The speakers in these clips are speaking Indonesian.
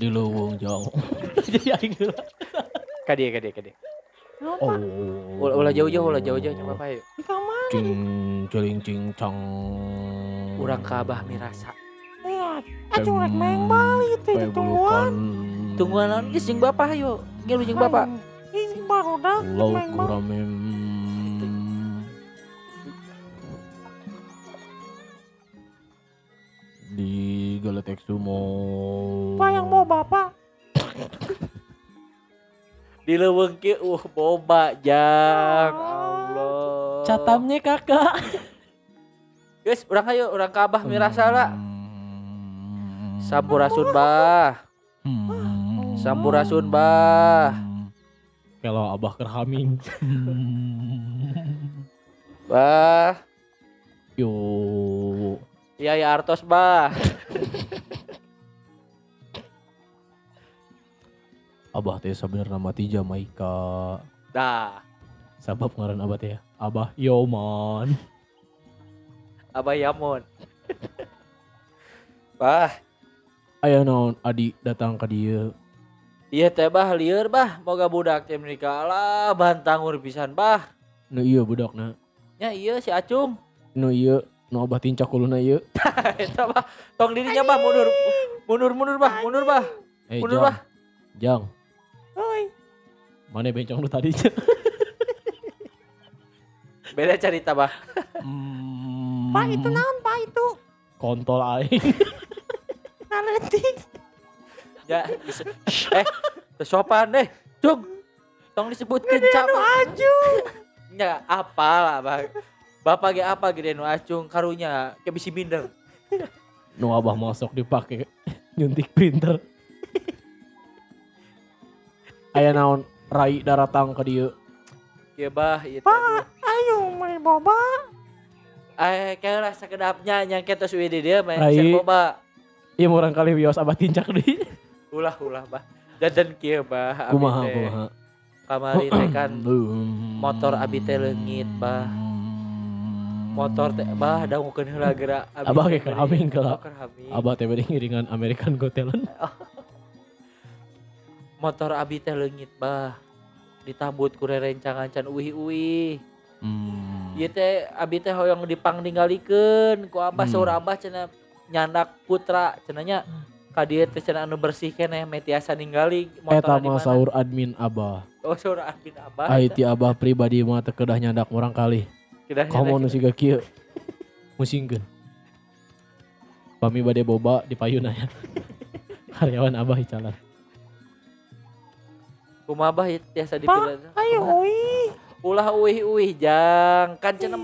Di luwung jong. Jadi aing heula. Kadi, kadi, kadi. Oh. Ulah, ulah jauh-jauh, ulah jauh-jauh coba Pak. yuk. Cing celing cing cong. Urang ka Abah Mirasa. Acu rek maeng bali teh tungguan. Tungguan naon geus jeung Bapak yuk. Ngilu jeung Bapak. Lauk gurame. Di Galetek Sumo. Di leuweung kieu uh boba jang. Allah. Catamnya kakak. Geus, urang hayu, urang ka Abah Mirasa lah. Sampurasun bah. Sampurasun bah. Kalau abah kerhaming. Bah. Yo. Iya ya Artos bah. Abah teh sebenarnya mati Jamaika. Dah. Sabab ngaran abah teh. Abah Yoman. Abah Yamun. bah, Aya naon Adi datang ke dia. iya teh bah lieur bah, moga budak teh menikah lah bantang urip pisan bah. Nu iya budakna. Ya iya si Acung. Nu iya nu abah tincak kuluna ieu. Eta bah, tong dirinya bah mundur. Mundur mundur bah, mundur bah. Eh Mundur bah. Jang. Mana bencong lu tadi? Beda cerita bah. Pak itu naon Pak itu? Kontol aing. Ya, dis- eh, teu sopan deh. Cung. Tong disebutkeun ca. Acung. Ya, apa lah bah. Bapak ge apa gede nu acung karunya ke bisi minder. Nu abah masuk dipake nyuntik printer. Aya naon Rai daratang ke dia. Kieu bah ieu Pak, ayo main boba. Eh, kayak rasa kedapnya nyangket tos widi dia main Rai. boba. Iya orang kali wios abah tincak di. Ulah ulah bah. Jajan kieu bah. Kumaha kumaha. Kamari teh kan motor abi teh leungit bah. Motor teh bah dangukeun heula geura Abah geula. Oh, kerhaming. Abah teh bade ngiringan American Got Talent. Motor abi teh leungit bah. Ditambut ku rerencangan can uih-uih. Hmm. Ieu teh abi teh hoyong dipangdinggalikeun ku abah Hmm. saur abah cenah nyandak putra cenanya ka dieu teh cenah anu bersih keneh metiasa ningali Eta motor di mah saur admin abah. Oh saur admin abah. Aiti abah pribadi mah teu kedah nyandak orang kali. Kamu nu siga kieu. Musingkeun. Pami bade boba di payuna ya. Karyawan abah icalan. Kumaha bah ieu tiasa dipilih. Ayo uih. Ulah uih-uih jang. Kan cenah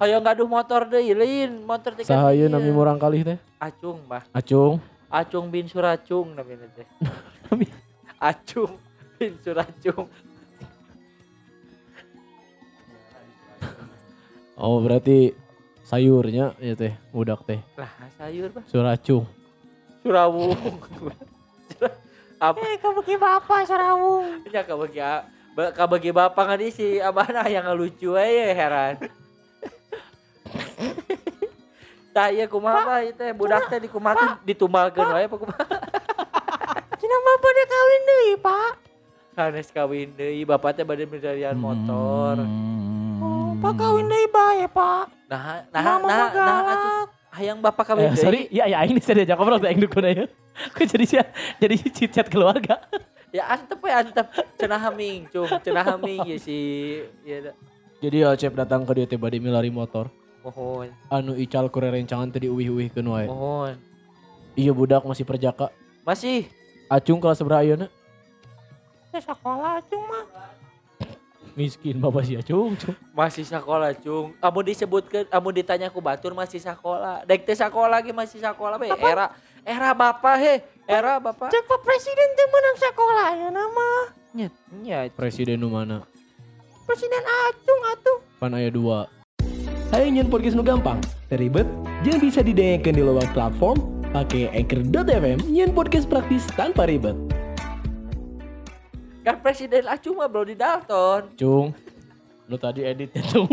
hoyong gaduh motor deui lin, motor teh kan Sahayeun ieu. nami murang kali teh. Acung bah. Acung. Acung bin Suracung namanya teh. Nami- Acung bin Suracung. Oh berarti sayurnya ya teh budak teh. Lah sayur bah. Suracung. Surawung. Apa? Eh, kabagi bapak sarawung. Ya kabagi ba- kabagi bapak ngadi si abana yang ngelucu aja heran. Tah ieu kumaha bah ieu teh budak teh dikumaha ditumbalkeun wae apa kumaha? Cina bapak dia kawin deui, Pak. Sanes kawin deui bapak teh bade medalian motor. Oh, Pak kawin deui bae, Pak. Nah, nah, Mama nah, mah nah, galak. hayang bapak kawin Eh, deui. sorry, ya ya ini saya diajak ngobrol yang dukun aja. Kok jadi sih jadi chat keluarga. Ya antep we antep cenah haming, cung, cenah haming ya si ya. Jadi ya Cep datang ke dia teh bade milari motor. mohon, Anu ical kure rencangan tadi uih-uihkeun wae. mohon. Iya budak masih perjaka. Masih Acung kelas seberapa ayeuna? Ya sekolah cuma. Miskin bapak sih Acung. Cung. Masih sekolah, Cung. Kamu disebutkan, kamu ditanya ku batur masih sekolah. Dek teh sekolah lagi masih sekolah be. Era era bapak he. Era bapak. Cek Pak Presiden teh menang sekolah ya nama. Nyet, nyet. Presiden nu mana? Presiden Acung atuh. Pan aya dua. Saya ingin podcast nu gampang, teribet, jangan bisa didengarkan di luar platform, pakai anchor.fm, nyen podcast praktis tanpa ribet. Kan presiden Acung mah Brody Dalton. Cung. Lu tadi edit ya, Cung.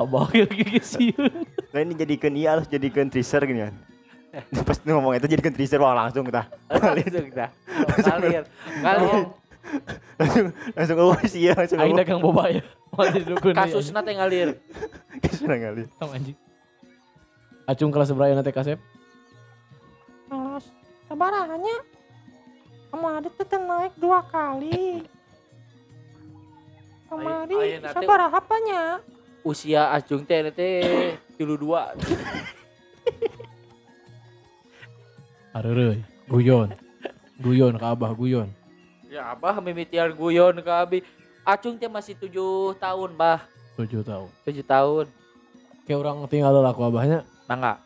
Abah kayak gigi sih. Nah ini jadikan iya harus jadikan teaser gini kan. Pas ngomong itu jadikan teaser wah langsung kita. Langsung dah. Ngalir. Ngalir. langsung langsung oh iya langsung Aing dagang boba ya. Ya. Kasusna teh ngalir. Kesenang kali. Tong anjing. Acung kelas berapa nanti kasep? Kelas sabarannya. Kemarin teh naik dua kali. Kemarin nanti- sabar apanya? Usia Acung teh teh 32. Areureui. Guyon. Guyon ke Abah guyon. Ya abah mimitian guyon ke abi. Acung teh masih 7 tahun, Bah. 7 tahun. 7 tahun. Kayak orang tinggal laku abahnya. Mangga.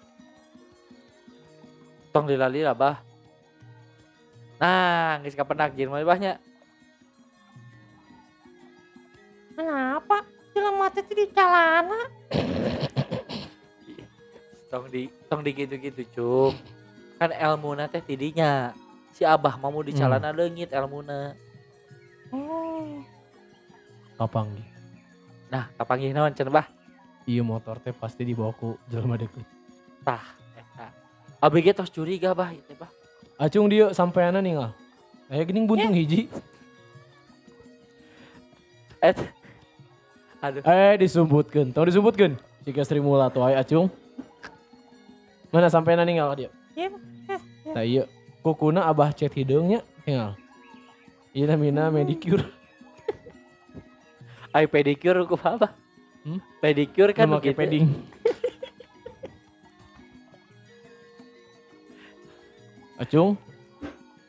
Tong lila-lila, Bah. Nah, geus kapenak jeung mah bahnya. Kenapa? Film mati teh di calana. Tong di tong di gitu-gitu, Cung. Kan elmuna teh tidinya. Si Abah mau di Hmm. calana leungit elmuna. Oh, Kapang. Nah, kapanggih naon cenah, Bah? Iya motor teh pasti dibawa ku jelema deket. Tah, eta. Abi ge tos curiga, Bah, teh, Bah. Acung dia sampeana ninggal. Aya geuning buntung hiji. Et. Aduh. Eh disebutkan, tau disebutkan. Jika Sri Mula tuh ay acung. Mana sampai ninggal dia? iya. Nah iya, kukuna abah cet hidungnya tinggal. Iya namina medicure. Ai pedicure ku apa? Hmm? Pedicure kan Kan pakai begitu. Acung,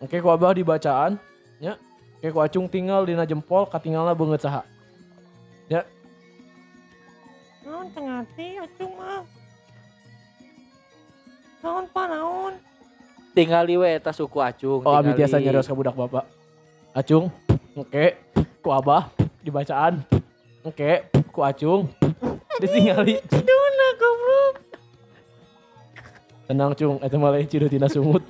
oke ku abah dibacaan, ya. Oke ku acung tinggal dina jempol, katinggalna banget saha. Naon teu ngerti acung mah. Naon pa naon? Tingali we eta suku acung. Oh abi biasa nyarios ke budak bapak. Acung, oke, ku abah dibacaan, oke, ku acung, ditinggali. Ciduna goblok. Tenang cung, itu malah cido tina sungut.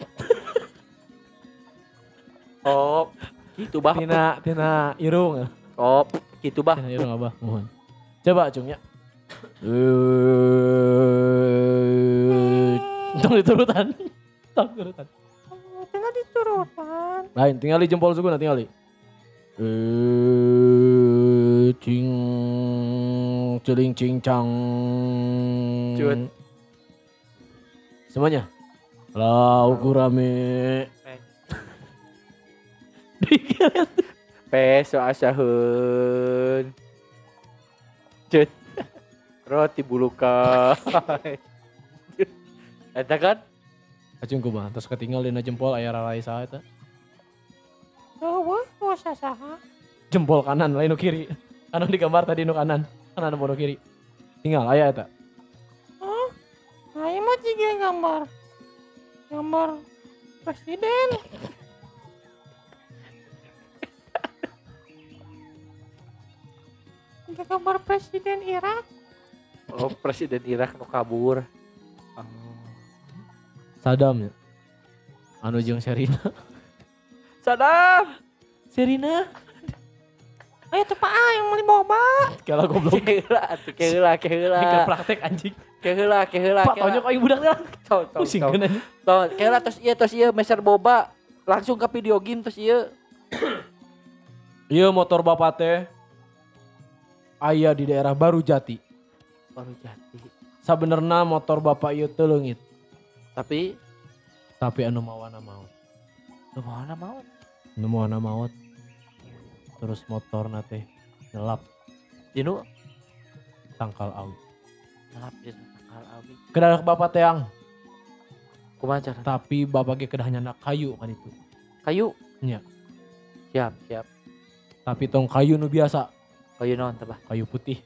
Gitu bah. Tina, tina irung. Oh, gitu bah. Tina irung abah, mohon. Coba cung ya. Eh, Tong diturutan. Tong diturutan. Cenah diturutan. Lain, tinggali jempol suku tinggali. Eh, cing, celing cincang. Cut. Semuanya. Lau gurame. Peso asaheun. Cut. Roti buluka. Eta kan Acung kumaha terus ketinggal dina jempol aya ralai saha eta. Oh, wah, wah sasaha. Jempol kanan lain nu kiri. Anu di gambar tadi nu kanan. Kanan nu nu kiri. Tinggal aya eta. Oh, nah ini mah juga gambar. Gambar presiden. Gambar presiden Irak. oh presiden Irak nu kabur. Sadam ya. Anu jeung Sherina. Sadam. Sherina. Ayo tuh Pak A yang beli boba. Kala goblok. Keheula atuh keheula keheula. Ikan praktek anjing. Keheula keheula. Pak taunya kok aing budak teh. Tau tau Pusing kan anjing. Tau keheula tos ieu tos ieu meser boba. Langsung ke video game tos ieu. Iya motor bapak teh aya di daerah Baru Jati. Baru jati. Sabenerna motor bapak ieu teu leungit, Tapi tapi anu mawana maut. lu mana mau? Nu mawana maut. Terus motorna teh ngelap Dinu tangkal awi. ngelap di tangkal abi. Kedadak bapak teang. Kumaha cara? Tapi bapak ge kedah nyana kayu kan itu. Kayu. Nya. Siap, siap. Tapi tong kayu nu biasa, Kayu teh, Bah? kayu putih.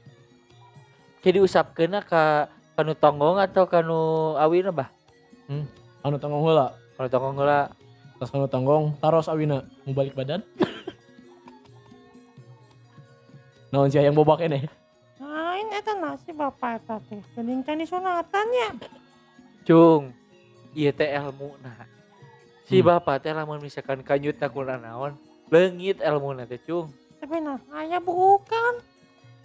Jadi usapkeun ka kanu tonggong atau kanu awina, Bah? Anu tonggong heula, Kanu tonggong heula. tas kanu tonggong taros awina mau balik badan. Naon sih yang bobak ini? Lain eta nasi bapak eta teh. Geuning can disunatannya. Cung. Ieu teh ilmuna. Si Hmm. bapak teh lamun misalkan kanyutna kuna naon, leungit ilmuna teh, Cung. Tapi nah, aya bukan.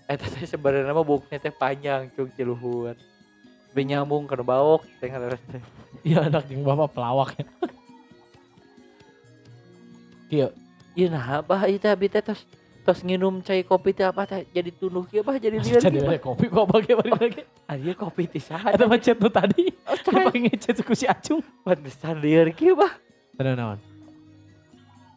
Eta teh sebenarnya mah buknya teh panjang, Cung, di luhur. Tapi nyambung ke baok teh. Iya anak jeung bapak pelawak ya. Iya, Ieu nah, Bah, ieu teh abi teh tos tos nginum cai kopi teh apa teh jadi tunduh kieu, Bah, jadi lieur jadi ada kopi kok bagi bari lagi. Ah, ieu kopi teh saha? Eta mah tadi. Oh, Dia pakai ngechat ku si Acung. pantesan lieur kieu, Bah. Tenang naon.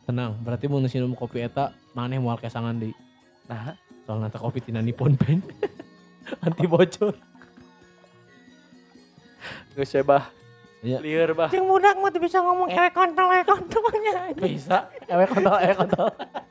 Tenang, berarti mun minum kopi eta maneh moal kesangan di Nah, soal nanti kopi tina Nippon Pen. Anti bocor. geus ya, Bah. Iya. Lieur, Bah. Jeung budak mah bisa ngomong ewek kontol ewek kontolnya. Bisa, ewe kontol, ewe kontol.